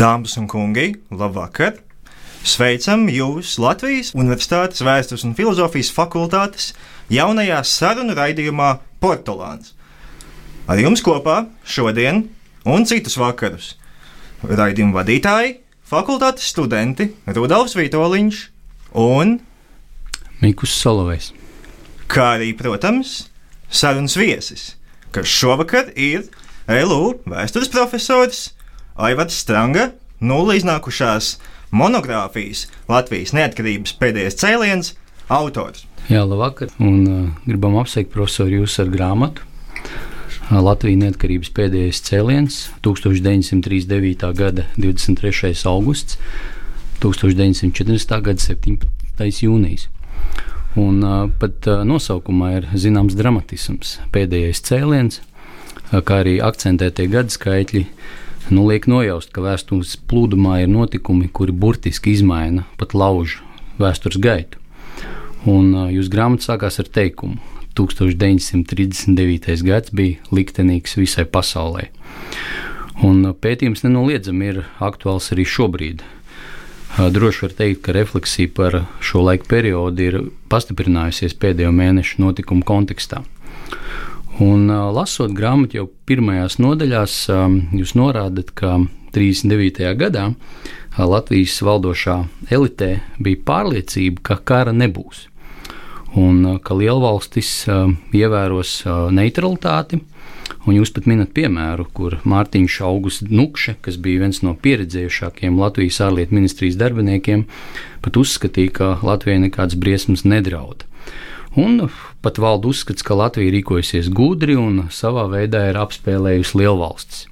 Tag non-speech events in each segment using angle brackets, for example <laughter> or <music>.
Dāmas un kungi, labvakar! Sveicam jūs Latvijas Universitātes Vēstures un Filozofijas fakultātes jaunajā sarunu raidījumā Portugāns. Ar jums kopā šodien un citus vakarus raidījuma vadītāji, fakultātes studenti Rudolfs Vitoļņš un Mikls Solovejs. Kā arī, protams, sarunas viesis, kas šovakar ir LU vēstures profesors Aivars Stranga, nulle iznākušās monogrāfijas Latvijas neatkarības pēdējais cēliens autors. Jā, labvakar, un uh, gribam apsveikt profesoru jūs ar grāmatu. Uh, Latvijas neatkarības pēdējais cēliens 1939. gada 23. augusts, 1940. gada 17. jūnijas. Un, uh, pat uh, nosaukumā ir zināms dramatisms, pēdējais cēliens, uh, kā arī akcentētie gadu skaitļi nu, liek nojaust, ka vēstures plūdumā ir notikumi, kuri burtiski izmaina pat laužu vēstures gaitu. Un jūsu grāmata sākās ar teikumu: 1939. gads bija liktenīgs visai pasaulē. Un pētījums nenoliedzami ir aktuāls arī šobrīd. Droši var teikt, ka refleksija par šo laiku periodu ir pastiprinājusies pēdējo mēnešu notikumu kontekstā. Un, lasot grāmatu jau pirmajās nodaļās, jūs norādat, ka 39. gadā Latvijas valdošā elitē bija pārliecība, ka kara nebūs. Un ka lielvalstis ievēros neutralitāti. Un jūs pat minat piemēru, kur Mārtiņš Augusts Nukše, kas bija viens no pieredzējušākajiem Latvijas ārlietu ministrijas darbiniekiem, pat uzskatīja, ka Latvijai nekādas briesmas nedraud. Un pat valda uzskats, ka Latvija rīkojasies gudri un savā veidā ir apspēlējusi lielvalstis.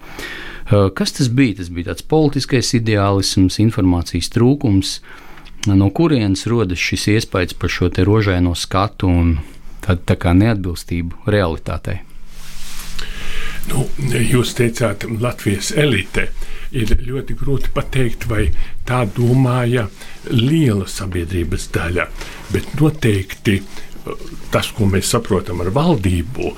Kas tas bija? Tas bija tāds politiskais ideālisms, informācijas trūkums, no kurienes rodas šis iespējas par šo te rožaino skatu un tādu tā kā neatbilstību realitātei. Nu, jūs teicāt, Latvijas elite ir ļoti grūti pateikt, vai tā domāja liela sabiedrības daļa, bet noteikti tas, ko mēs saprotam ar valdību,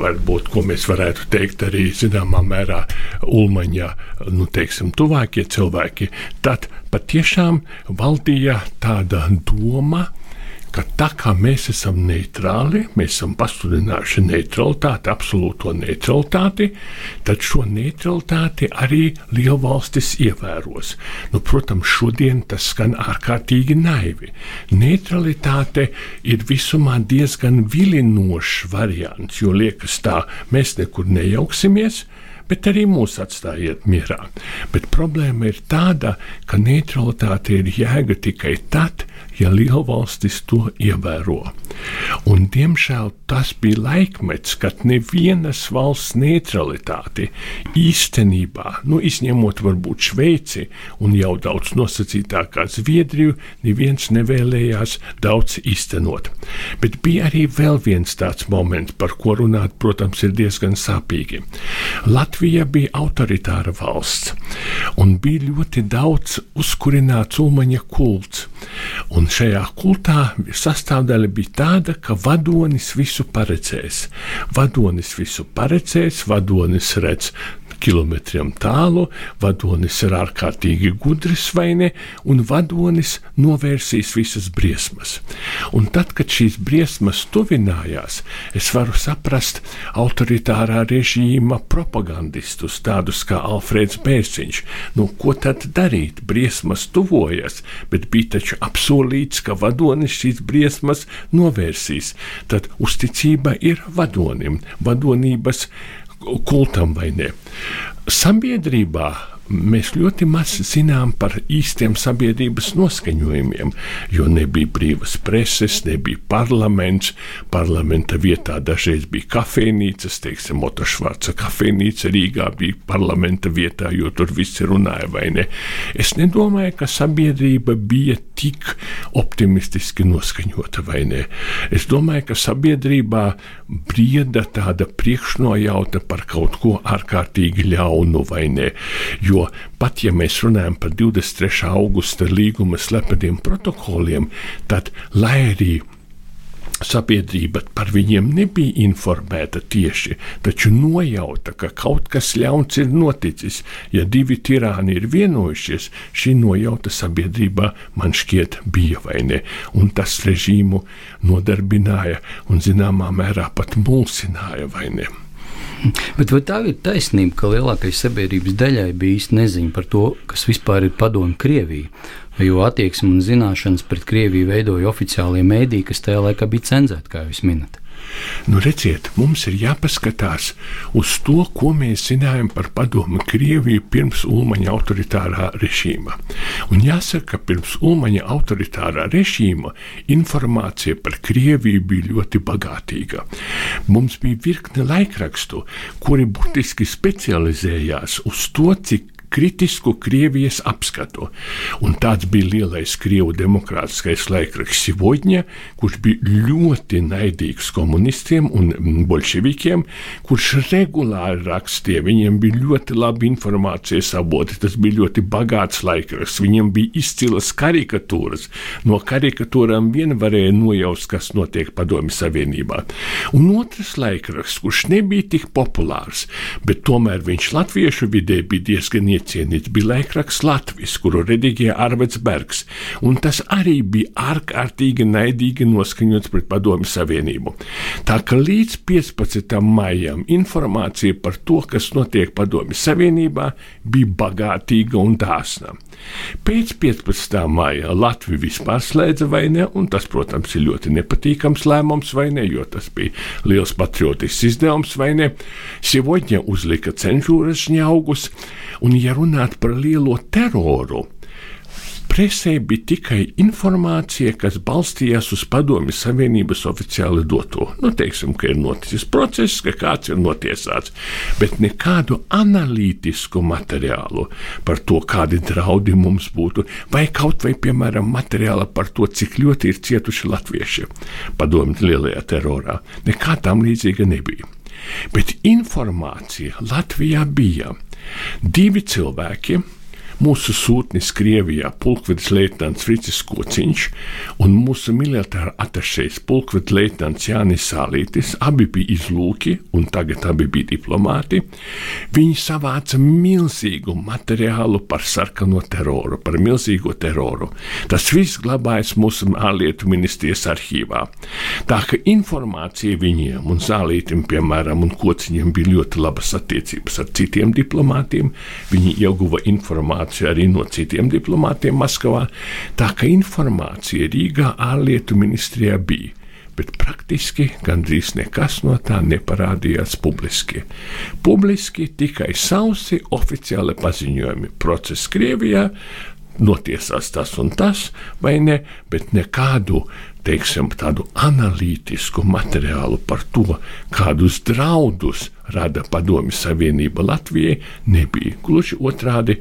varbūt ko mēs varētu teikt arī zināmā mērā Ulmaņa, nu, teiksim, tuvākie cilvēki, tad patiešām valdīja tāda doma, ka tā kā mēs esam neitrāli, mēs esam pasludinājuši neutralitāti, absolūto neutralitāti, tad šo neutralitāti arī lielvalstis ievēros. Nu, protams, šodien tas skan ārkārtīgi naivi. Neutralitāte ir visumā diezgan vilinošs variants, jo liekas tā, mēs nekur nejauksimies bet arī mūs atstājiet mierā. Bet problēma ir tāda, ka neutralitāte ir jēga tikai tad, ja lielvalstis to ievēro. Un, diemžēl tas bija laikmets, kad nevienas valsts neutralitāti īstenībā, nu, izņemot varbūt Šveici un jau daudz nosacītākā Zviedriju, neviens nevēlējās daudz īstenot. Bet bija arī vēl viens tāds moments, par ko runāt, protams, ir diezgan sāpīgi. Latvija bija autoritāra valsts, un bija ļoti daudz uzkurināts ulmaņa kults. Un šajā kultā sastāvdaļa bija tāda, ka vadonis visu paredzēs. Vadonis visu paredzēs, vadonis redz kilometriem tālu, vadonis ir ārkārtīgi gudrs vai ne, un vadonis novērsīs visas briesmas. Un tad, kad šīs briesmas tuvinājās, es varu saprast autoritārā režīma propagandistus, tādus kā Alfrēds Bērziņš. Nu, ko tad darīt? Briesmas tuvojas, bet bija taču apsolīts, ka vadonis šīs briesmas novērsīs. Tad uzticība ir vadonim, vadonības kultam vai ne. Sabiedrībā mēs ļoti maz zinām par īstiem sabiedrības noskaņojumiem, jo nebija brīvas preses, nebija parlaments. Parlamenta vietā dažreiz bija kafejnīcas, teiksim, Motošvārca kafejnīca Rīgā bija parlamenta vietā, jo tur visi runāja vai ne. Es nedomāju, ka sabiedrība bija tik optimistiski noskaņota vai ne. Es domāju, ka sabiedrībā brieda tāda priekšnojauta par kaut ko ārkārtīgi ļaunu vai. Jo Jo pat ja mēs runājam par 23. augusta līguma slepeniem protokoliem, tad lai arī sabiedrība par viņiem nebija informēta tieši, taču nojauta, ka kaut kas ļauns ir noticis. Ja divi tirāni ir vienojušies, šī nojauta sabiedrībā man šķiet bija vai ne, un tas režīmu nodarbināja un zināmā mērā pat mulsināja vai ne. Bet vai tā ir taisnība, ka lielākajai sabiedrības daļai bija īsti neziņa par to, kas vispār ir padomu Krievija? Jo attieksme un zināšanas pret Krieviju veidoja oficiālie mēdīji, kas tajā laikā bija cenzēti, kā jūs minat. Nu, redziet, mums ir jāpaskatās uz to, ko mēs zinājām par padomu Krieviju pirms Ulmaņa autoritārā režīma. Un jāsaka, ka pirms Ulmaņa autoritārā režīma informācija par Krieviju bija ļoti bagātīga. Mums bija virkne laikrakstu, kuri būtiski specializējās uz to, cik kritisku Krievijas apskatu. Un tāds bija lielais Krievu demokrātiskais laikraksts Sivodņa, kurš bija ļoti naidīgs komunistiem un bolševikiem, kurš regulāri rakstīja. Viņiem bija ļoti labi informācijas avoti, tas bija ļoti bagāts laikraksts, viņiem bija izcilas karikatūras. No karikatūrām vien varēja nojaust, kas notiek Padomju Savienībā. Un otrs laikraksts, kurš nebija tik populārs, bet tomēr viņš latviešu vidē bija diezgan iecienīts iecienīts bija laikraksts Latvijas, kuru rediģēja Arvids Bergs, un tas arī bija ārkārtīgi naidīgi noskaņots pret Padomju Savienību. Tā ka līdz 15. maijam informācija par to, kas notiek Padomju Savienībā, bija bagātīga un dāsna. Pēc 15. maija Latvija vispār slēdza vai ne, un tas, protams, ir ļoti nepatīkams lēmums vai ne, jo tas bija liels patriotisks izdevums vai ne. Sievoņa uzlika cenzūras žņaugus, un ja runāt par lielo teroru, presē bija tikai informācija, kas balstījās uz Padomju Savienības oficiāli doto. Nu, teiksim, ka ir noticis process, ka kāds ir notiesāts, bet nekādu analītisku materiālu par to, kādi draudi mums būtu, vai kaut vai, piemēram, materiāla par to, cik ļoti ir cietuši latvieši padomju lielajā terorā. Nekā tam līdzīga nebija. Bet informācija Latvijā bija divi cilvēki, mūsu sūtnis Krievijā, pulkvedis leitnants Fricis Kociņš un mūsu militāra atašais pulkvedis leitnants Jānis Sālītis, abi bija izlūki un tagad abi bija diplomāti, viņi savāca milzīgu materiālu par sarkano teroru, par milzīgo teroru. Tas viss glabājas mūsu ārlietu ministrijas arhīvā. Tā ka informācija viņiem un Zālītim, piemēram, un Kociņam bija ļoti labas attiecības ar citiem diplomātiem, viņi ieguva informāciju informāciju arī no citiem diplomātiem Maskavā, tā ka informācija Rīgā ārlietu ministrijā bija. Bet praktiski gandrīz nekas no tā neparādījās publiski. Publiski tikai sausi oficiāli paziņojumi. Process Krievijā notiesās tas un tas, vai ne, bet nekādu teiksim, tādu analītisku materiālu par to, kādus draudus rada Padomju Savienība Latvijai, nebija. Gluži otrādi,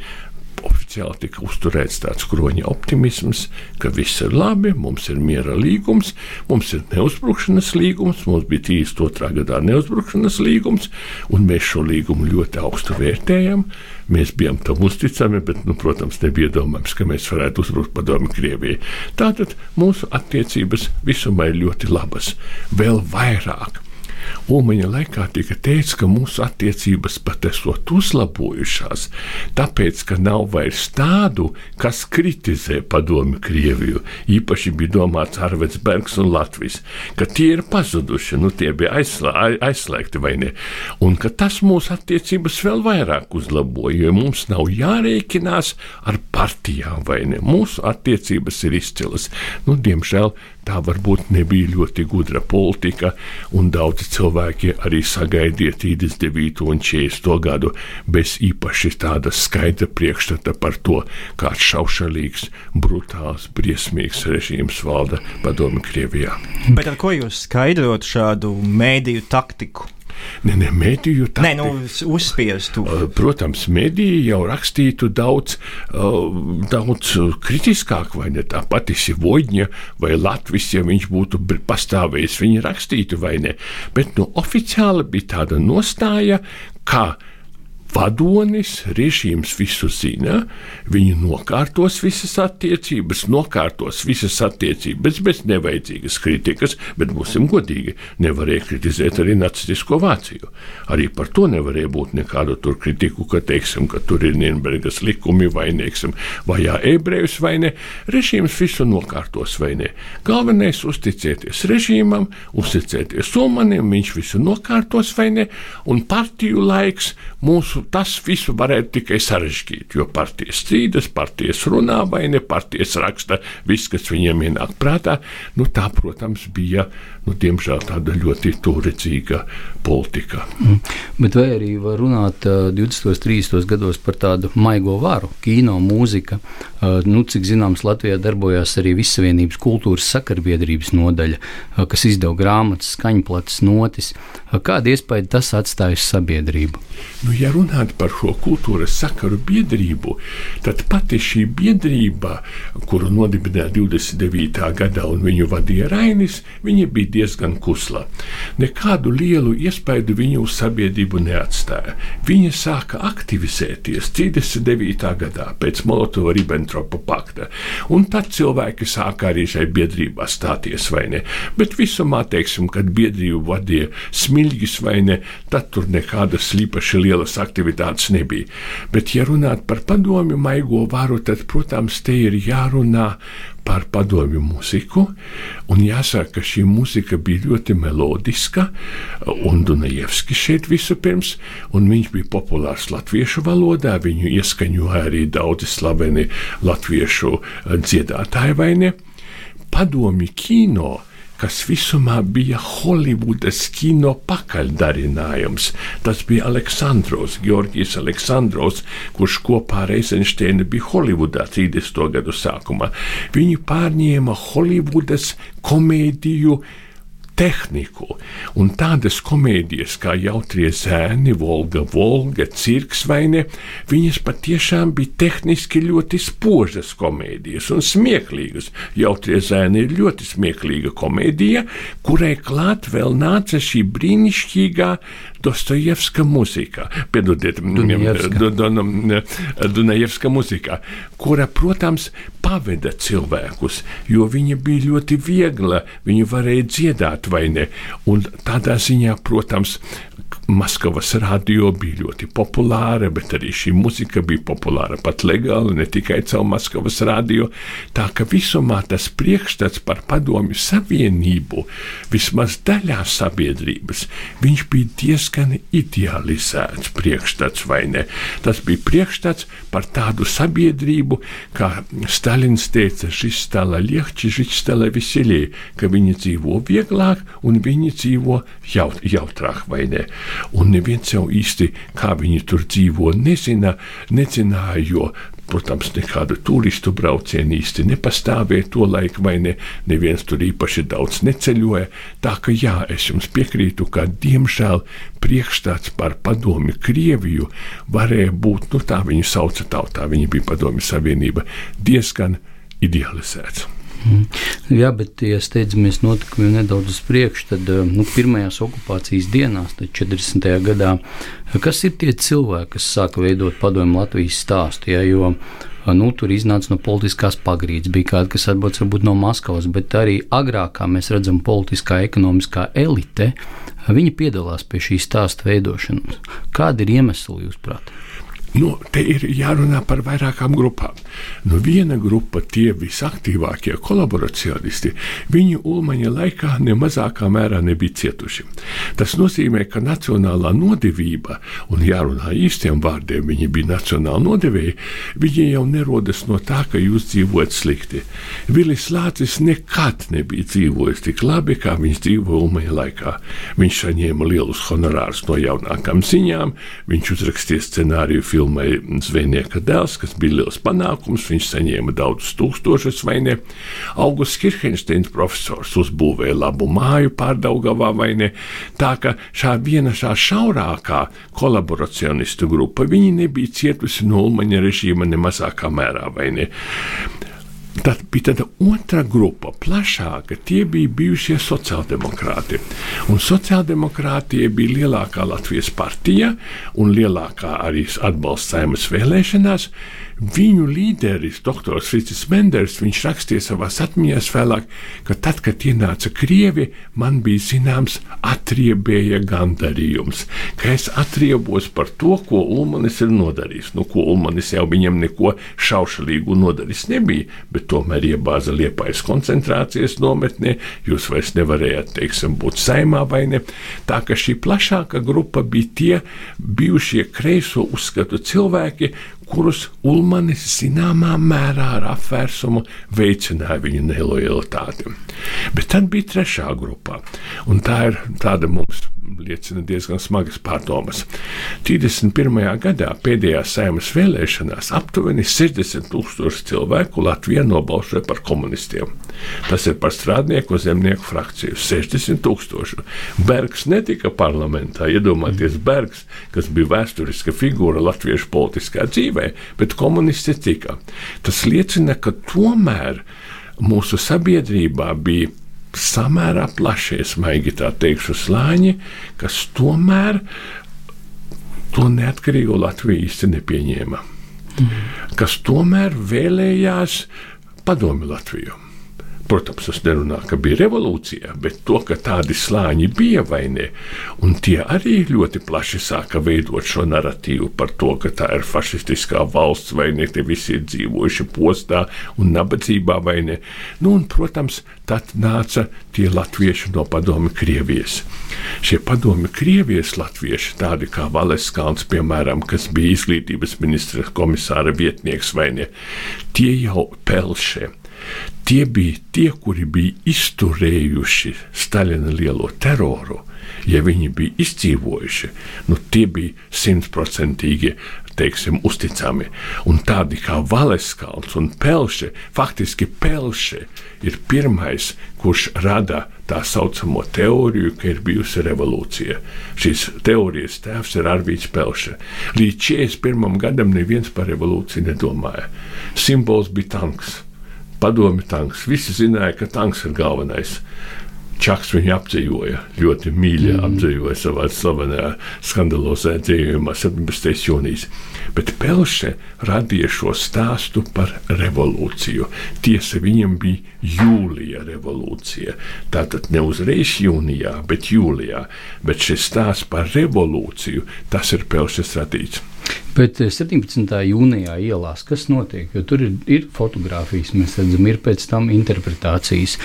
oficiāli tika uzturēts tāds kroņa optimisms, ka viss ir labi, mums ir miera līgums, mums ir neuzbrukšanas līgums, mums bija 32. gadā neuzbrukšanas līgums, un mēs šo līgumu ļoti augstu vērtējam. Mēs bijām tam uzticami, bet, nu, protams, nebija domājams, ka mēs varētu uzbrukt padomu Krievijai. Tātad mūsu attiecības visumā ir ļoti labas, vēl vairāk Ulmaņa laikā tika teikts, ka mūsu attiecības pat esot uzlabojušās, tāpēc, ka nav vairs tādu, kas kritizē padomu Krieviju. Īpaši bija domāts Arvids Bergs un Latvijas, ka tie ir pazuduši, nu tie bija aizslā, aizslēgti vai ne, un ka tas mūsu attiecības vēl vairāk uzlaboja, jo mums nav jārēķinās ar partijām vai ne. Mūsu attiecības ir izcilas. Nu, diemžēl tā varbūt nebija ļoti gudra politika, un daudzi cilvēki arī sagaidīja 39. un 40. gadu bez īpaši tāda skaidra priekšstata par to, kāds šaušalīgs, brutāls, briesmīgs režīms valda padomu Krievijā. Bet ar ko jūs skaidrot šādu mēdīju taktiku? Ne, ne, mediju tā. Nē, nu, uzspiestu. Protams, mediji jau rakstītu daudz, daudz kritiskāk, vai ne tā pati Sivodņa vai Latvijas, ja viņš būtu pastāvējis, viņi rakstītu vai ne. Bet nu, oficiāli bija tāda nostāja, ka vadonis, režīms visu zina, viņi nokārtos visas attiecības, nokārtos visas attiecības bez nevajadzīgas kritikas, bet būsim godīgi, nevarēja kritizēt arī nacistisko Vāciju. Arī par to nevarēja būt nekādu tur kritiku, ka, teiksim, ka tur ir Nīderlandes likumi vai, teiksim, vajā ebrejus vai ne. Režīms visu nokārtos vai ne. Galvenais - uzticēties režīmam, uzticēties Ulmanim, viņš visu nokārtos vai ne, un partiju laiks mūsu tas visu varētu tikai sarežģīt, jo partijas strīdas, partijas runā vai ne, partijas raksta viss, kas viņiem ienāk prātā. Nu, tā, protams, bija nu, diemžēl tāda ļoti turecīga politika. Mm. Bet vai arī var runāt uh, 20. un 30. gados par tādu maigo varu, kino, mūzika? Uh, nu, cik zināms, Latvijā darbojās arī Vissavienības kultūras sakarbiedrības nodaļa, uh, kas izdeva grāmatas, skaņplates, notis. Kāda iespēja tas atstāja uz sabiedrību? Nu, ja runāt par šo kultūras sakaru biedrību, tad pati šī biedrība, kuru nodibināja 29. gadā un viņu vadīja Rainis, viņa bija diezgan kusla. Nekādu lielu iespaidu viņa uz sabiedrību neatstāja. Viņa sāka aktivizēties 39. gadā pēc Molotova-Ribbentropa pakta, un tad cilvēki sāka arī šai biedrībā stāties vai ne. Bet visumā, teiksim, kad biedrību vadīja smilģis vai ne, tad tur nekādas īpaši lielas aktivitātes nebija. Bet, ja runāt par padomju maigo varu, tad, protams, te ir jārunā par padomju mūziku. Jāsaka, ka šī mūzika bija ļoti melodiska, un Dunajevskis šeit vispirms, un viņš bija populārs latviešu valodā. Viņu ieskaņoja arī daudzi slaveni latviešu dziedātāji vai ne. Padomju kino kas visumā bija Holivudas kino pakaļdarinājums. Tas bija Aleksandrs, Georgijs Aleksandrs, kurš kopā ar Eisensteinu bija Holivudā 30. gadu sākumā. Viņi pārņēma Holivudas komēdiju tehniku. Un tādas komēdijas kā Jautrie zēni, Volga, Volga, Cirks vai ne, viņas patiešām bija tehniski ļoti spožas komēdijas un smieklīgas. Jautrie zēni ir ļoti smieklīga komēdija, kurai klāt vēl nāca šī brīnišķīgā Dostojevska mūzika, piedodiet, Dunajevska. mūzika, kura, protams, paveda cilvēkus, jo viņa bija ļoti viegla, viņu varēja dziedāt vai ne, un tādā ziņā, protams, Maskavas radio bija ļoti populāra, bet arī šī muzika bija populāra pat legāli, ne tikai caur Maskavas radio. Tā ka visumā tas priekšstats par padomju savienību, vismaz daļā sabiedrības, viņš bija diezgan idealizēts priekšstats, vai ne? Tas bija priekšstats par tādu sabiedrību, kā Stalins teica, šis stala liekči, šis stala veselī, ka viņi dzīvo vieglāk un viņi dzīvo jaut, jautrāk, vai ne? Un neviens jau īsti, kā viņi tur dzīvo, nezina, nezināja, jo Protams, nekāda turistu brauciena īsti nepastāvēja to laiku, vai ne? Neviens tur īpaši daudz neceļoja. Tā ka jā, es jums piekrītu, ka diemžēl priekšstats par padomi Krieviju varēja būt, nu tā viņu sauca tautā, viņa bija padomi savienība, diezgan idealizēts. Mm. Jā, bet, ja steidzamies notikumiem nedaudz uz priekšu, tad eh, nu, pirmajās okupācijas dienās, 40. gadā, kas ir tie cilvēki, kas sāka veidot padomu Latvijas stāstu? Jā, jo eh, nu, tur iznāca no politiskās pagrīdes, bija kādi, kas atbrauc varbūt no Maskavas, bet arī agrāk, kā mēs redzam, politiskā, ekonomiskā elite, viņi piedalās pie šī stāsta veidošanas. Kādi ir iemesli, jūsuprāt? Nu, te ir jārunā par vairākām grupām. Nu, viena grupa, tie visaktīvākie kolaboracionisti, viņu ulmaņa laikā ne mazākā mērā nebija cietuši. Tas nozīmē, ka nacionālā nodevība, un jārunā īstiem vārdiem, viņi bija nacionāli nodevēji, viņi jau nerodas no tā, ka jūs dzīvojat slikti. Vilis Lācis nekad nebija dzīvojis tik labi, kā viņš dzīvoja ulmaņa laikā. Viņš saņēma lielus honorārus no jaunākām ziņām, viņš uzrakstīja scenāriju filmu filmai Zvejnieka dēls, kas bija liels panākums. Viņš saņēma daudzus tūkstošus vai ne. Augusts Kirkensteins profesors uzbūvēja labu māju pārdaugavā vai ne. Tā ka šā viena šā šaurākā kolaboracionistu grupa, viņi nebija cietusi no Ulmaņa režīma ne mazākā mērā vai ne. Tad bija tāda otra grupa, plašāka. Tie bija bijušie sociāldemokrāti. Un sociāldemokrātija bija lielākā Latvijas partija un lielākā arī atbalsts saimnes vēlēšanās. Viņu līderis, dr. Fricis Menders, viņš rakstīja savā atmiņās vēlāk, ka tad, kad ienāca Krievi, man bija zināms atriebēja gandarījums, ka es atriebos par to, ko Ulmanis ir nodarījis. Nu, ko Ulmanis jau viņam neko šaušalīgu nodarījis nebija, bet tomēr iebāza liepais koncentrācijas nometnē, jūs vairs nevarējāt, teiksim, būt saimā vai ne. Tā ka šī plašāka grupa bija tie bijušie kreiso uzskatu cilvēki, kurus Ulmanis zināmā mērā ar apvērsumu veicināja viņu nelojalitāti. Bet tad bija trešā grupā, un tā ir tāda mums liecina diezgan smagas pārdomas. 31. gadā pēdējās saimas vēlēšanās aptuveni 60 tūkstoši cilvēku Latvijā nobalsoja par komunistiem. Tas ir par strādnieku zemnieku frakciju. 60 tūkstoši. Bergs netika parlamentā. Iedomājieties, Bergs, kas bija vēsturiska figūra latviešu politiskā dzīvē, bet komunisti tika. Tas liecina, ka tomēr mūsu sabiedrībā bija samērā plašie, maigi tā teikšu, slāņi, kas tomēr to neatkarīgo Latviju īsti nepieņēma. Mm. Kas tomēr vēlējās padomi Latviju. Protams, es nerunāju, ka bija revolūcija, bet to, ka tādi slāņi bija vai ne, un tie arī ļoti plaši sāka veidot šo narratīvu par to, ka tā ir fašistiskā valsts vai ne, te visi ir dzīvojuši postā un nabadzībā vai ne. Nu, un, protams, tad nāca tie latvieši no padomi Krievijas. Šie padomi Krievijas latvieši, tādi kā Valeskalns, piemēram, kas bija izglītības ministra komisāra vietnieks vai ne, tie jau pelšie Tie bija tie, kuri bija izturējuši Staļina lielo teroru. Ja viņi bija izdzīvojuši, nu, tie bija simtprocentīgi teiksim, uzticami. Un tādi kā Valeskalns un Pelše, faktiski Pelše ir pirmais, kurš rada tā saucamo teoriju, ka ir bijusi revolūcija. Šīs teorijas tēvs ir Arvīts Pelše. Līdz 41. gadam neviens par revolūciju nedomāja. Simbols bija tanks padomi tanks. Visi zināja, ka tanks ir galvenais. Čaks viņu apdzīvoja, ļoti mīļi mm. apdzīvoja savā slavenajā skandalozē dzīvojumā 17. jūnijas. Bet Pelše radīja šo stāstu par revolūciju. Tiesa, viņam bija jūlija revolūcija. Tātad ne uzreiz jūnijā, bet jūlijā. Bet šis stāsts par revolūciju, tas ir Pelšes radīts. Bet 17. Eh, jūnijā ielās, kas notiek? Jo tur ir, ir fotografijas, mēs redzam, ir pēc tam interpretācijas.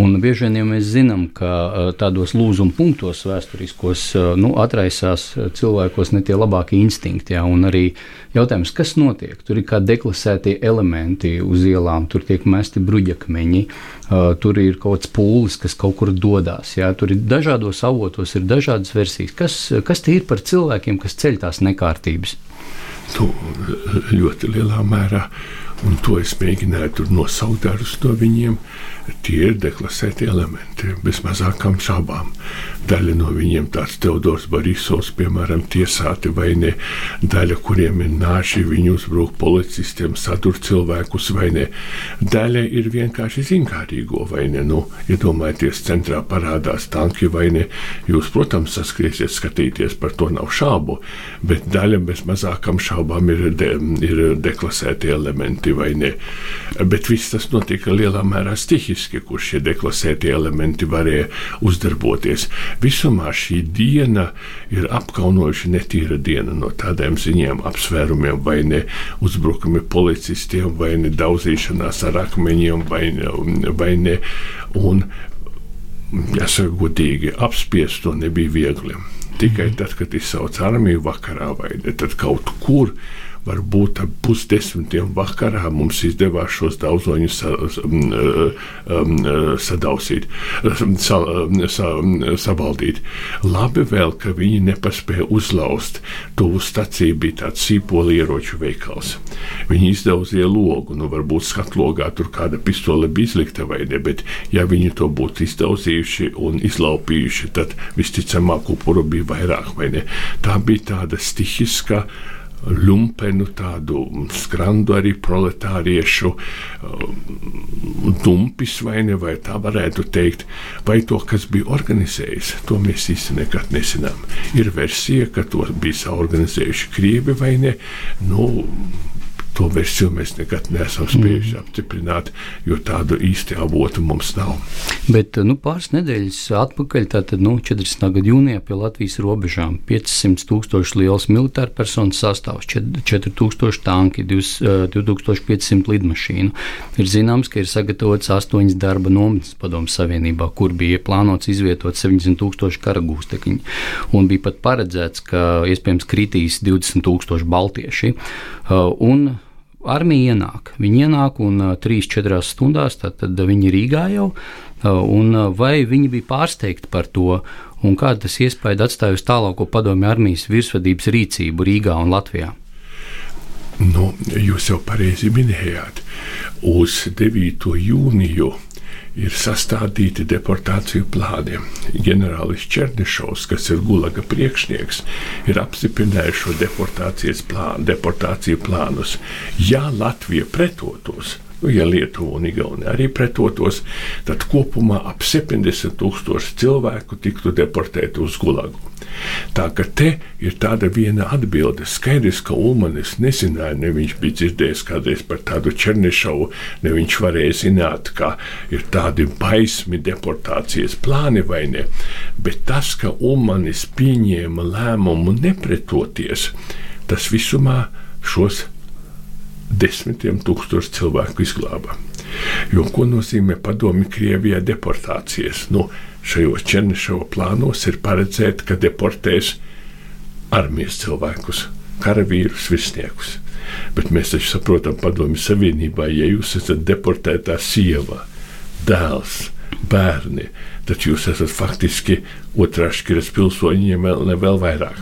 Un bieži vien jau mēs zinām, ka eh, tādos lūzuma punktos vēsturiskos eh, nu, atraisās cilvēkos ne tie labākie instinkti. Jā, un arī jautājums, kas notiek? Tur ir kā deklasētie elementi uz ielām, tur tiek mesti bruģakmeņi. Uh, tur ir kaut kāds pūlis, kas kaut kur dodas. Jā, tur ir dažādos avotos, ir dažādas versijas. Kas, kas tie ir par cilvēkiem, kas ceļ tās nekārtības? Nu, ļoti lielā mērā, un to es mēģināju nosaukt dažus no viņiem. Tie ir deklasēti elementi, bez mazākām šaubām. Daļa no viņiem tāds Teodors Borisovs, piemēram, tiesāti vai ne, daļa, kuriem ir nāši, viņi uzbruk policistiem, satur cilvēkus vai ne. Daļa ir vienkārši zinkārīgo vai ne. Nu, iedomājieties, ja centrā parādās tanki vai ne. Jūs, protams, saskriesiet skatīties, par to nav šaubu, bet daļa bez mazākām šaubām ir, de, ir deklasēti elementi vai ne. Bet viss tas notika lielā mērā stihiski loģiski, kur šie deklasētie elementi varēja uzdarboties. Visumā šī diena ir apkaunojuši netīra diena no tādiem ziņām, apsvērumiem, vai ne uzbrukumi policistiem, vai ne daudzīšanās ar akmeņiem, vai ne. Vai ne un, jāsaka, godīgi apspiest to nebija viegli. Tikai tad, kad izsauc armiju vakarā vai ne, tad kaut kur varbūt ap pusdesmitiem vakarā mums izdevās šos daudzoņus sa, um, um, sadausīt, sa, sa, sabaldīt. Labi vēl, ka viņi nepaspēja uzlauzt. Tuvu staciju bija tāds sīpoli ieroču veikals. Viņi izdauzīja logu, nu varbūt skatlogā tur kāda pistole bija izlikta vai ne, bet ja viņi to būtu izdauzījuši un izlaupījuši, tad visticamāk upuru bija vairāk vai ne. Tā bija tāda stihiska lumpenu, tādu skrandu arī proletāriešu dumpis, vai ne, vai tā varētu teikt, vai to, kas bija organizējis, to mēs īsti nekad nezinām. Ir versija, ka to bija saorganizējuši Krievi vai ne. Nu, to versiju mēs nekad neesam spējuši mm. apstiprināt, jo tādu īsti avotu mums nav. Bet nu, pāris nedēļas atpakaļ, tātad nu, 40. gada jūnijā pie Latvijas robežām 500 tūkstoši liels militāra personu sastāvs, 4000 tanki, 2500 lidmašīnu. Ir zināms, ka ir sagatavots astoņas darba nometnes padomu savienībā, kur bija plānots izvietot 70 tūkstoši karagūstekņi. Un bija pat paredzēts, ka iespējams kritīs 20 tūkstoši baltieši. Un armija ienāk. Viņi ienāk un 3-4 stundās viņi ir Rīgā jau. Un vai viņi bija pārsteigti par to, un kāda tas iespēja atstāja uz tālāko padomju armijas virsvadības rīcību Rīgā un Latvijā? Nu, jūs jau pareizi minējāt, uz 9. jūniju ir sastādīti deportāciju plāni. Ģenerālis Černišovs, kas ir Gulaga priekšnieks, ir apstiprinājis šo deportāciju plānus. Ja Latvija pretotos, Nu, ja Lietuva un Igaunija arī pretotos, tad kopumā ap 70 tūkstoši cilvēku tiktu deportēti uz Gulagu. Tā ka te ir tāda viena atbilde. Skaidrs, ka Ulmanis nezināja, ne viņš bija dzirdējis kādreiz par tādu Černišovu, ne viņš varēja zināt, ka ir tādi baismi deportācijas plāni vai ne. Bet tas, ka Ulmanis pieņēma lēmumu nepretoties, tas visumā šos desmitiem tūkstošu cilvēku izglāba. Jo ko nozīmē padomi Krievijā deportācijas? Nu, šajos Černišova plānos ir paredzēts, ka deportēs armijas cilvēkus, karavīrus, virsniekus. Bet mēs taču saprotam, padomju savienībā, ja jūs esat deportētā sieva, dēls, bērni, tad jūs esat faktiski otrās šķiras pilsoņiem vēl, ne vēl vairāk.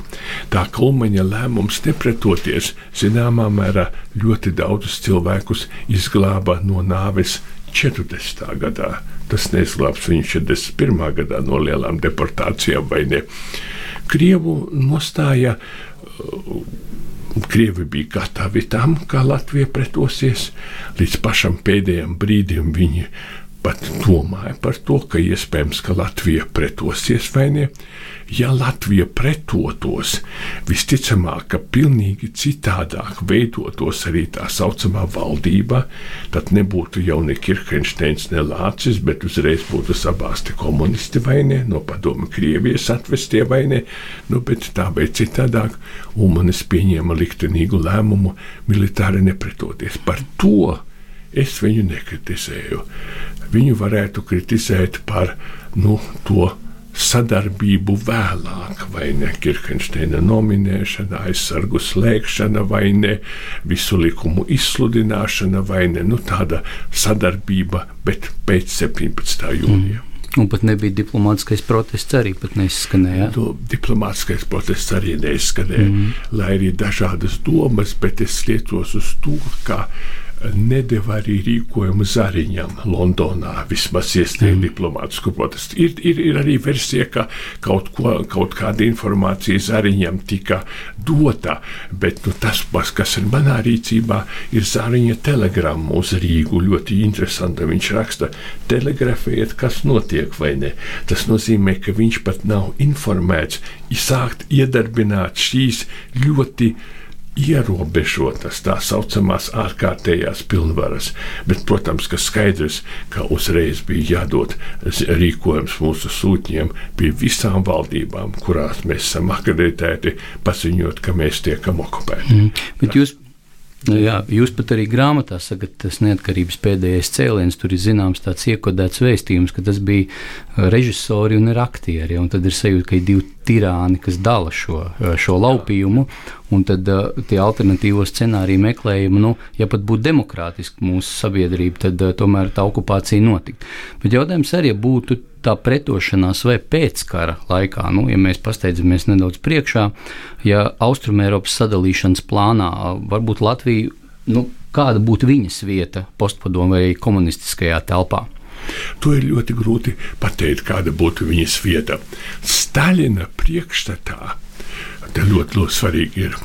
Tā Kulmaņa lēmums nepretoties zināmā mērā ļoti daudzus cilvēkus izglāba no nāves 40. gadā. Tas neizglābs viņu 41. gadā no lielām deportācijām vai ne. Krievu nostāja. Krievi bija gatavi tam, kā Latvija pretosies. Līdz pašam pēdējam brīdim viņi pat domāja par to, ka iespējams, ka Latvija pretosies vai ne. Ja Latvija pretotos, visticamāk, ka pilnīgi citādāk veidotos arī tā saucamā valdība, tad nebūtu jau ne Kirkensteins, ne Lācis, bet uzreiz būtu sabāzti komunisti vai ne, no padomu Krievijas atvestie vai ne, nu, bet tā vai citādāk, Ulmanis pieņēma liktenīgu lēmumu militāri nepretoties. Par to es viņu nekritizēju viņu varētu kritizēt par nu, to sadarbību vēlāk, vai ne Kirkensteina nominēšana, aizsargu slēgšana, vai ne visu likumu izsludināšana, vai ne nu, tāda sadarbība, bet pēc 17. jūnija. Mm. Un pat nebija diplomātskais protests, arī neizskanēja. Nu, diplomātskais protests arī neizskanēja, mm. lai arī dažādas domas, bet es lietos uz to, ka nedēva arī rīkojumu Zariņam Londonā, vismaz iesniegt mm. diplomātisku protestu. Ir, ir, ir arī versija, ka kaut, ko, kaut kāda informācija Zariņam tika dota, bet nu, tas, kas ir manā rīcībā, ir Zariņa telegramma uz Rīgu. Ļoti interesanti. Viņš raksta, telegrafējiet, kas notiek vai ne. Tas nozīmē, ka viņš pat nav informēts, izsākt iedarbināt šīs ļoti ierobežotas tā saucamās ārkārtējās pilnvaras, bet, protams, ka skaidrs, ka uzreiz bija jādod rīkojums mūsu sūtņiem pie visām valdībām, kurās mēs esam akreditēti, paziņot, ka mēs tiekam okupēti. Mm. Bet jūs Nu, jā, jūs pat arī grāmatā sakat, tas neatkarības pēdējais cēliens, tur ir zināms tāds iekodēts vēstījums, ka tas bija režisori un ir aktieri. Un tad ir sajūta, ka ir divi tirāni, kas dala šo, uh, šo laupījumu, un tad uh, tie alternatīvo scenāriju meklējumi, nu, ja pat būtu demokrātiski mūsu sabiedrība, tad uh, tomēr tā okupācija notiktu. Bet jautājums arī, ja būtu tā pretošanās vai pēckara laikā, nu, ja mēs pasteidzamies nedaudz priekšā, ja Austrumēropas sadalīšanas plānā varbūt Latvija, nu, kāda būtu viņas vieta postpadomu vai komunistiskajā telpā? To ir ļoti grūti pateikt, kāda būtu viņas vieta. Staļina priekšstatā, tas ļoti, ļoti svarīgi ir.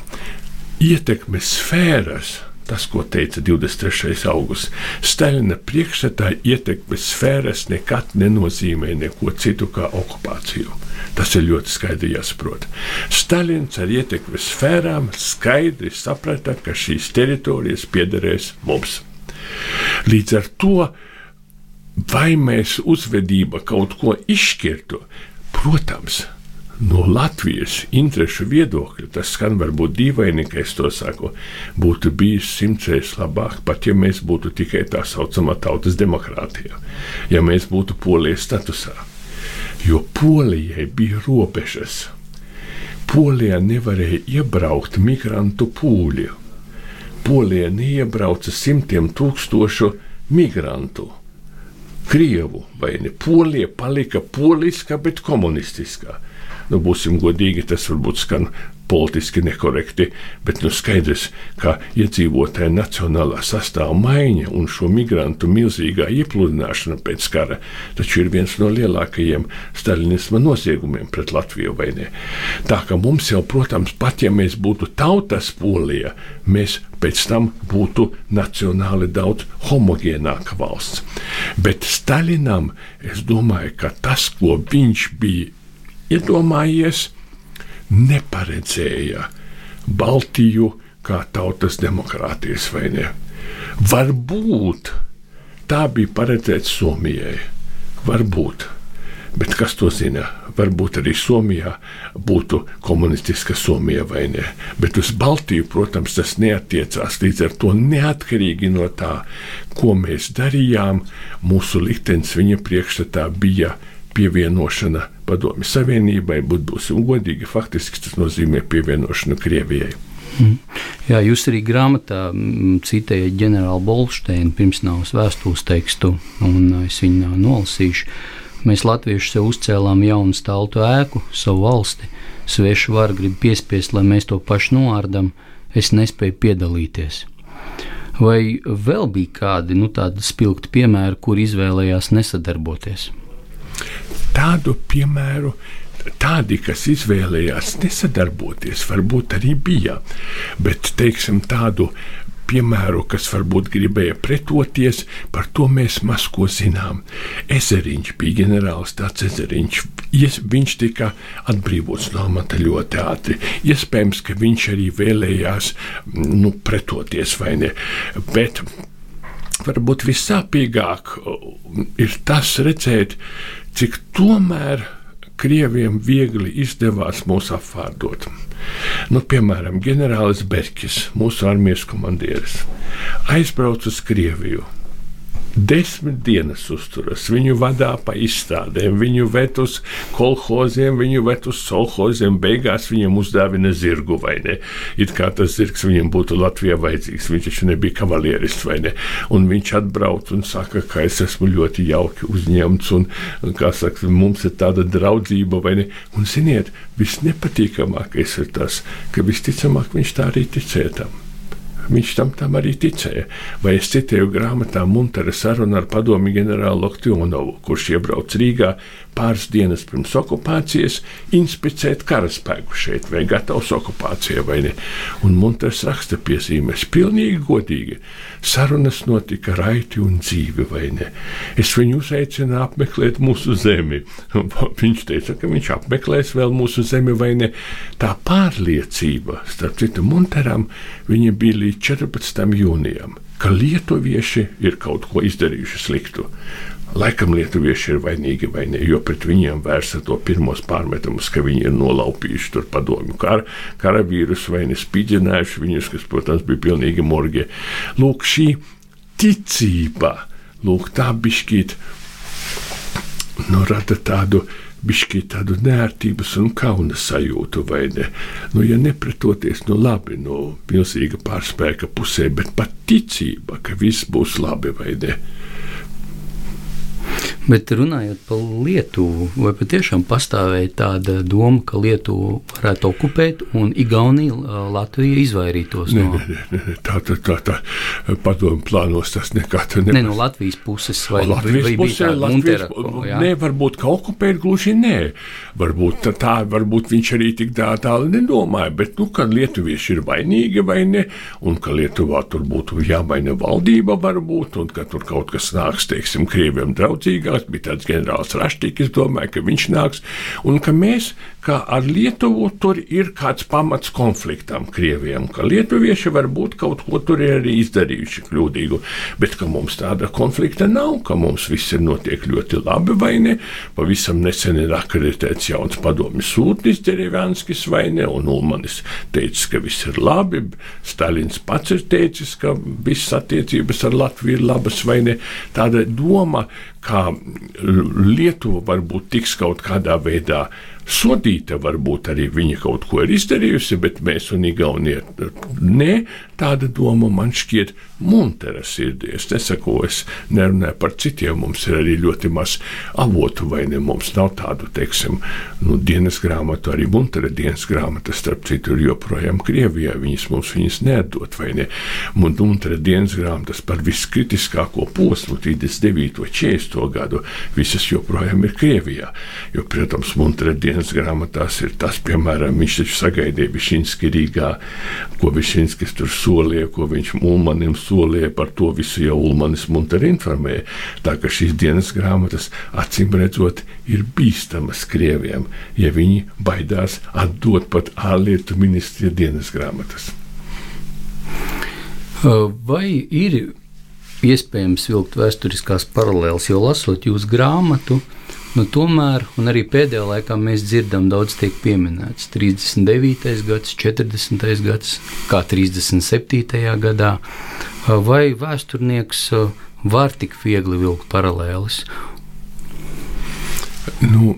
ietekmes sfēras. Tas, ko teica 23. augusts, Staļina priekšstatā ietekmes sfēras nekad nenozīmē neko citu kā okupāciju. Tas ir ļoti skaidri jāsaprot. Stalins ar ietekmes sfērām skaidri saprata, ka šīs teritorijas piederēs mums. Līdz ar to, vai mēs uzvedība kaut ko izšķirtu, protams, no Latvijas interešu viedokļa, tas skan varbūt dīvaini, ka es to saku, būtu bijis simtreiz labāk, pat ja mēs būtu tikai tā saucamā tautas demokrātija, ja mēs būtu polijas statusā. Jo polijai bija robežas. Polijā nevarēja iebraukt migrantu pūļi. Polijā neiebrauca simtiem tūkstošu migrantu. Krievu vai ne? Polija palika poliska, bet komunistiskā nu, būsim godīgi, tas varbūt skan politiski nekorekti, bet nu, skaidrs, ka iedzīvotāja nacionālā sastāvā maiņa un šo migrantu milzīgā iepludināšana pēc kara taču ir viens no lielākajiem stalinisma noziegumiem pret Latviju vai ne. Tā ka mums jau, protams, pat ja mēs būtu tautas polija, mēs pēc tam būtu nacionāli daudz homogēnāka valsts. Bet Stalinam es domāju, ka tas, ko viņš bija iedomājies, neparedzēja Baltiju kā tautas demokrātijas vai ne. Varbūt tā bija paredzēts Somijai. Varbūt. Bet kas to zina? Varbūt arī Somijā būtu komunistiska Somija vai ne. Bet uz Baltiju, protams, tas neatiecās. Līdz ar to neatkarīgi no tā, ko mēs darījām, mūsu liktenis viņa priekšstatā bija pievienošana Padomju Savienībai, būt būsim godīgi, faktiski tas nozīmē pievienošanu Krievijai. Mm. Jā, jūs arī grāmatā mm, citējat ģenerāli Bolšteinu pirmsnāvas vēstules tekstu, un es viņu nolasīšu. Mēs latvieši sev uzcēlām jaunu stāvu ēku, savu valsti. Svešu varu grib piespiest, lai mēs to pašu noārdam, es nespēju piedalīties. Vai vēl bija kādi nu, tādi spilgti piemēri, kur izvēlējās nesadarboties? Tādu piemēru tādi, kas izvēlējās nesadarboties, varbūt arī bija. Bet, teiksim, tādu piemēru, kas varbūt gribēja pretoties, par to mēs maz ko zinām. Ezeriņš bija ģenerālis tāds ezeriņš. Viņš tika atbrīvots no amata ļoti ātri. Iespējams, ka viņš arī vēlējās nu, pretoties vai ne. Bet varbūt vissāpīgāk ir tas redzēt, cik tomēr Krieviem viegli izdevās mūs apvārdot. Nu, piemēram, ģenerālis Berkis, mūsu armijas komandieris, aizbrauca uz Krieviju desmit dienas uzturas. Viņu vadā pa izstādēm, viņu vet uz kolhoziem, viņu vet uz solhoziem. Beigās viņam uzdāvina zirgu vai ne. It kā tas zirgs viņam būtu Latvijā vajadzīgs. Viņš taču nebija kavalieris vai ne. Un viņš atbrauc un saka, ka es esmu ļoti jauki uzņemts un, kā saka, mums ir tāda draudzība vai ne. Un ziniet, visnepatīkamākais ir tas, ka visticamāk viņš tā arī ticētam. Viņš tam, tam arī ticēja. Vai es citēju grāmatā Muntera sarunu ar padomi ģenerāli Loktionovu, kurš iebrauc Rīgā pāris dienas pirms okupācijas, inspicēt karaspēku šeit, vai gatavs okupācijai vai ne. Un Munters raksta piezīmēs, pilnīgi godīgi. Sarunas notika raiti un dzīvi, vai ne? Es viņu uzaicināju apmeklēt mūsu zemi. <laughs> Viņš teica, ka viņš apmeklēs vēl mūsu zemi, vai ne? Tā pārliecība, starp citu, Munteram, viņa bija līdz 14. jūnijam, ka lietuvieši ir kaut ko izdarījuši sliktu. Laikam lietuvieši ir vainīgi vai ne, jo pret viņiem vērsa to pirmos pārmetumus, ka viņi ir nolaupījuši tur padomju kar, karavīrus vai ne spīdzinājuši viņus, kas, protams, bija pilnīgi morgie. Lūk, šī ticība, lūk, tā bišķīt, nu, rada tādu bišķi tādu nērtības un kauna sajūtu, vai ne? Nu, ja nepretoties, nu labi, no nu, milzīga pārspēka pusē, bet pat ticība, ka viss būs labi, vai ne? Bet runājot par Lietuvu, vai patiešām pastāvēja tāda doma, ka Lietuvu varētu okupēt un Igaunija, Latvija izvairītos no tā? Tā, tā, tā, tā padomu plānos tas nekad nebija. Ne no Latvijas puses vai Latvijas vai pusē, Latvijas, Munterako, ne, varbūt ka okupēt gluži nē. Varbūt tā, varbūt viņš arī tik tā tālu nedomāja, bet, nu, ka lietuvieši ir vainīgi vai ne, un ka Lietuvā tur būtu jāmaina valdība varbūt, un ka tur kaut kas nāks, teiksim, Krieviem draudzīgāk beigās bija tāds ģenerālis Raštīks, domāju, ka viņš nāks, un ka mēs, kā ar Lietuvu, tur ir kāds pamats konfliktam Krievijam, ka lietuvieši varbūt kaut ko tur ir arī izdarījuši kļūdīgu, bet ka mums tāda konflikta nav, ka mums viss ir notiek ļoti labi vai ne. Pavisam nesen ir akreditēts jauns padomju sūtnis Derevjanskis vai ne, un Ulmanis teica, ka viss ir labi, Stalins pats ir teicis, ka visas attiecības ar Latviju ir labas vai ne. Tāda doma, kā Lietuva varbūt tiks kaut kādā veidā sodīta, varbūt arī viņa kaut ko ir izdarījusi, bet mēs un Igaunija nē, tāda doma man šķiet Muntera sirdī. Es nesaku, es nerunāju par citiem, mums ir arī ļoti maz avotu, vai ne? Mums nav tādu, teiksim, nu, dienas grāmatu, arī Muntera dienas grāmata, starp citu, ir joprojām Krievijā. Viņas mums viņas neatdot, vai ne? Muntera dienas grāmatas par viskritiskāko posmu, 39. un 40. gadu, visas joprojām ir Krievijā. Jo, protams, Muntera dienas grāmatās ir tas, piemēram, viņš taču sagaidīja Višinski Rīgā, ko Višinskis tur solīja, ko viņš Mulmanim solīja par to visu jau Ulmanis Munter informēja. Tā ka šīs dienas grāmatas acīm redzot ir bīstamas Krieviem, ja viņi baidās atdot pat ārlietu ministrija dienas grāmatas. Vai ir iespējams vilkt vēsturiskās paralēles, jo lasot jūsu grāmatu, Nu, tomēr, un arī pēdējā laikā mēs dzirdam, daudz tiek pieminēts 39. gads, 40. gads, kā 37. gadā. Vai vēsturnieks var tik viegli vilkt paralēlis? Nu,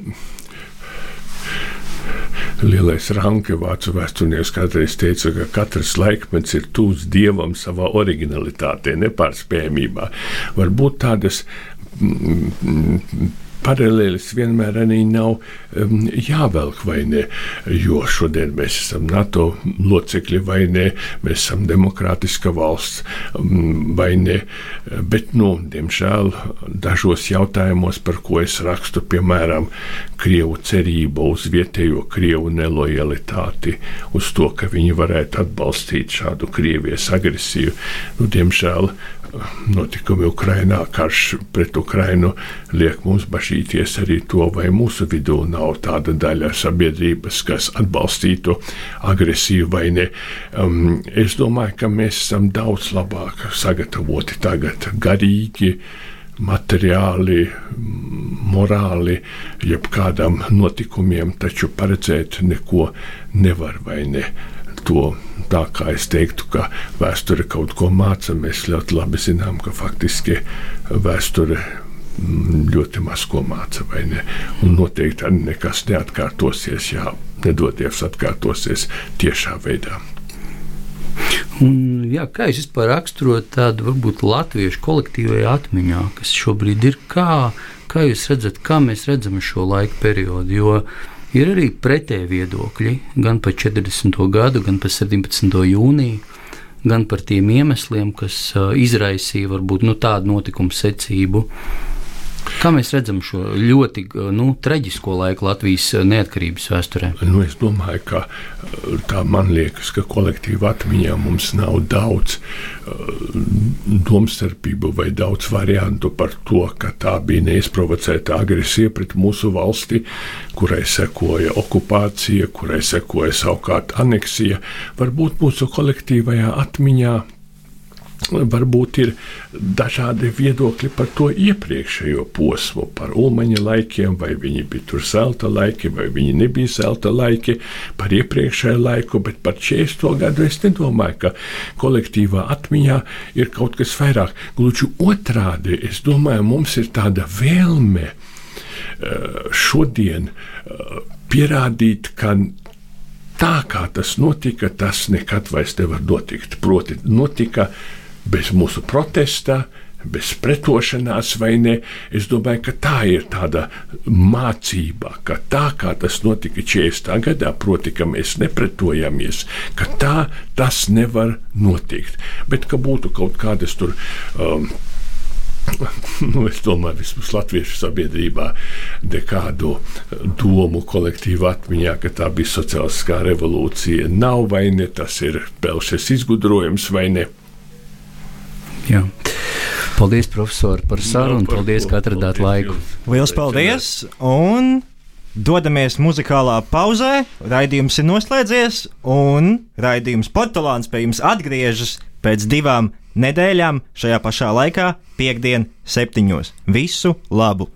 Lielais Ranke, vācu vēsturnieks, kādreiz teica, ka katrs laikmets ir tūs dievam savā originalitātē, nepārspējamībā. Varbūt tādas paralēlis vienmēr arī nav um, jāvelk vai ne, jo šodien mēs esam NATO locekļi vai ne, mēs esam demokrātiska valsts um, vai ne, bet, nu, diemžēl dažos jautājumos, par ko es rakstu, piemēram, Krievu cerība uz vietējo Krievu nelojalitāti, uz to, ka viņi varētu atbalstīt šādu Krievijas agresiju, nu, diemžēl notikumi Ukrainā, karš pret Ukrainu liek mums bažīties arī to, vai mūsu vidū nav tāda daļa sabiedrības, kas atbalstītu agresiju vai ne. Um, es domāju, ka mēs esam daudz labāk sagatavoti tagad garīgi materiāli, morāli, jebkādam notikumiem, taču paredzēt neko nevar vai ne to tā kā es teiktu, ka vēsture kaut ko māca. Mēs ļoti labi zinām, ka faktiski vēsture mm, ļoti maz ko māca? Un noteikti arī nekas neatkārtosies, ja nedodies atkārtosies tiešā veidā. Un, jā, kā jūs vispār raksturot tādu varbūt latviešu kolektīvajā atmiņā, kas šobrīd ir, kā, kā jūs redzat, kā mēs redzam šo laika periodu? Uh, Ir arī pretēji viedokļi gan par 40. gadu, gan par 17. jūniju, gan par tiem iemesliem, kas izraisīja varbūt nu, tādu notikumu secību. Kā mēs redzam šo ļoti nu, traģisko laiku Latvijas neatkarības vēsturē? Nu, es domāju, ka tā man liekas, ka kolektīva atmiņā mums nav daudz uh, domstarpību vai daudz variantu par to, ka tā bija neizprovocēta agresija pret mūsu valsti, kurai sekoja okupācija, kurai sekoja savukārt aneksija. Varbūt mūsu kolektīvajā atmiņā Varbūt ir dažādi viedokļi par to iepriekšējo posmu, par ulmaņa laikiem, vai viņi bija tur zelta laiki, vai viņi nebija zelta laiki, par iepriekšējo laiku, bet par 40. gadu es nedomāju, ka kolektīvā atmiņā ir kaut kas vairāk. Gluži otrādi, es domāju, mums ir tāda vēlme eh, šodien eh, pierādīt, ka tā kā tas notika, tas nekad vairs nevar notikt. Proti, notika bez mūsu protesta, bez pretošanās, vai ne? Es domāju, ka tā ir tāda mācība, ka tā kā tas notika 40. gadā, proti, ka mēs nepretojamies, ka tā tas nevar notikt. Bet ka būtu kaut kādas tur. Um, <laughs> nu, es domāju, vismaz latviešu sabiedrībā nekādu domu kolektīvu atmiņā, ka tā bija sociālistiskā revolūcija. Nav vai ne, tas ir pelšas izgudrojums vai ne. Jā. Paldies, profesor, par sarunu. Paldies, ka atradāt laiku. Lielas paldies! Un dodamies muzikālā pauzē. Raidījums ir noslēdzies, un raidījums Portugāns pie jums atgriežas pēc divām nedēļām šajā pašā laikā, piekdien, septiņos. Visu labu!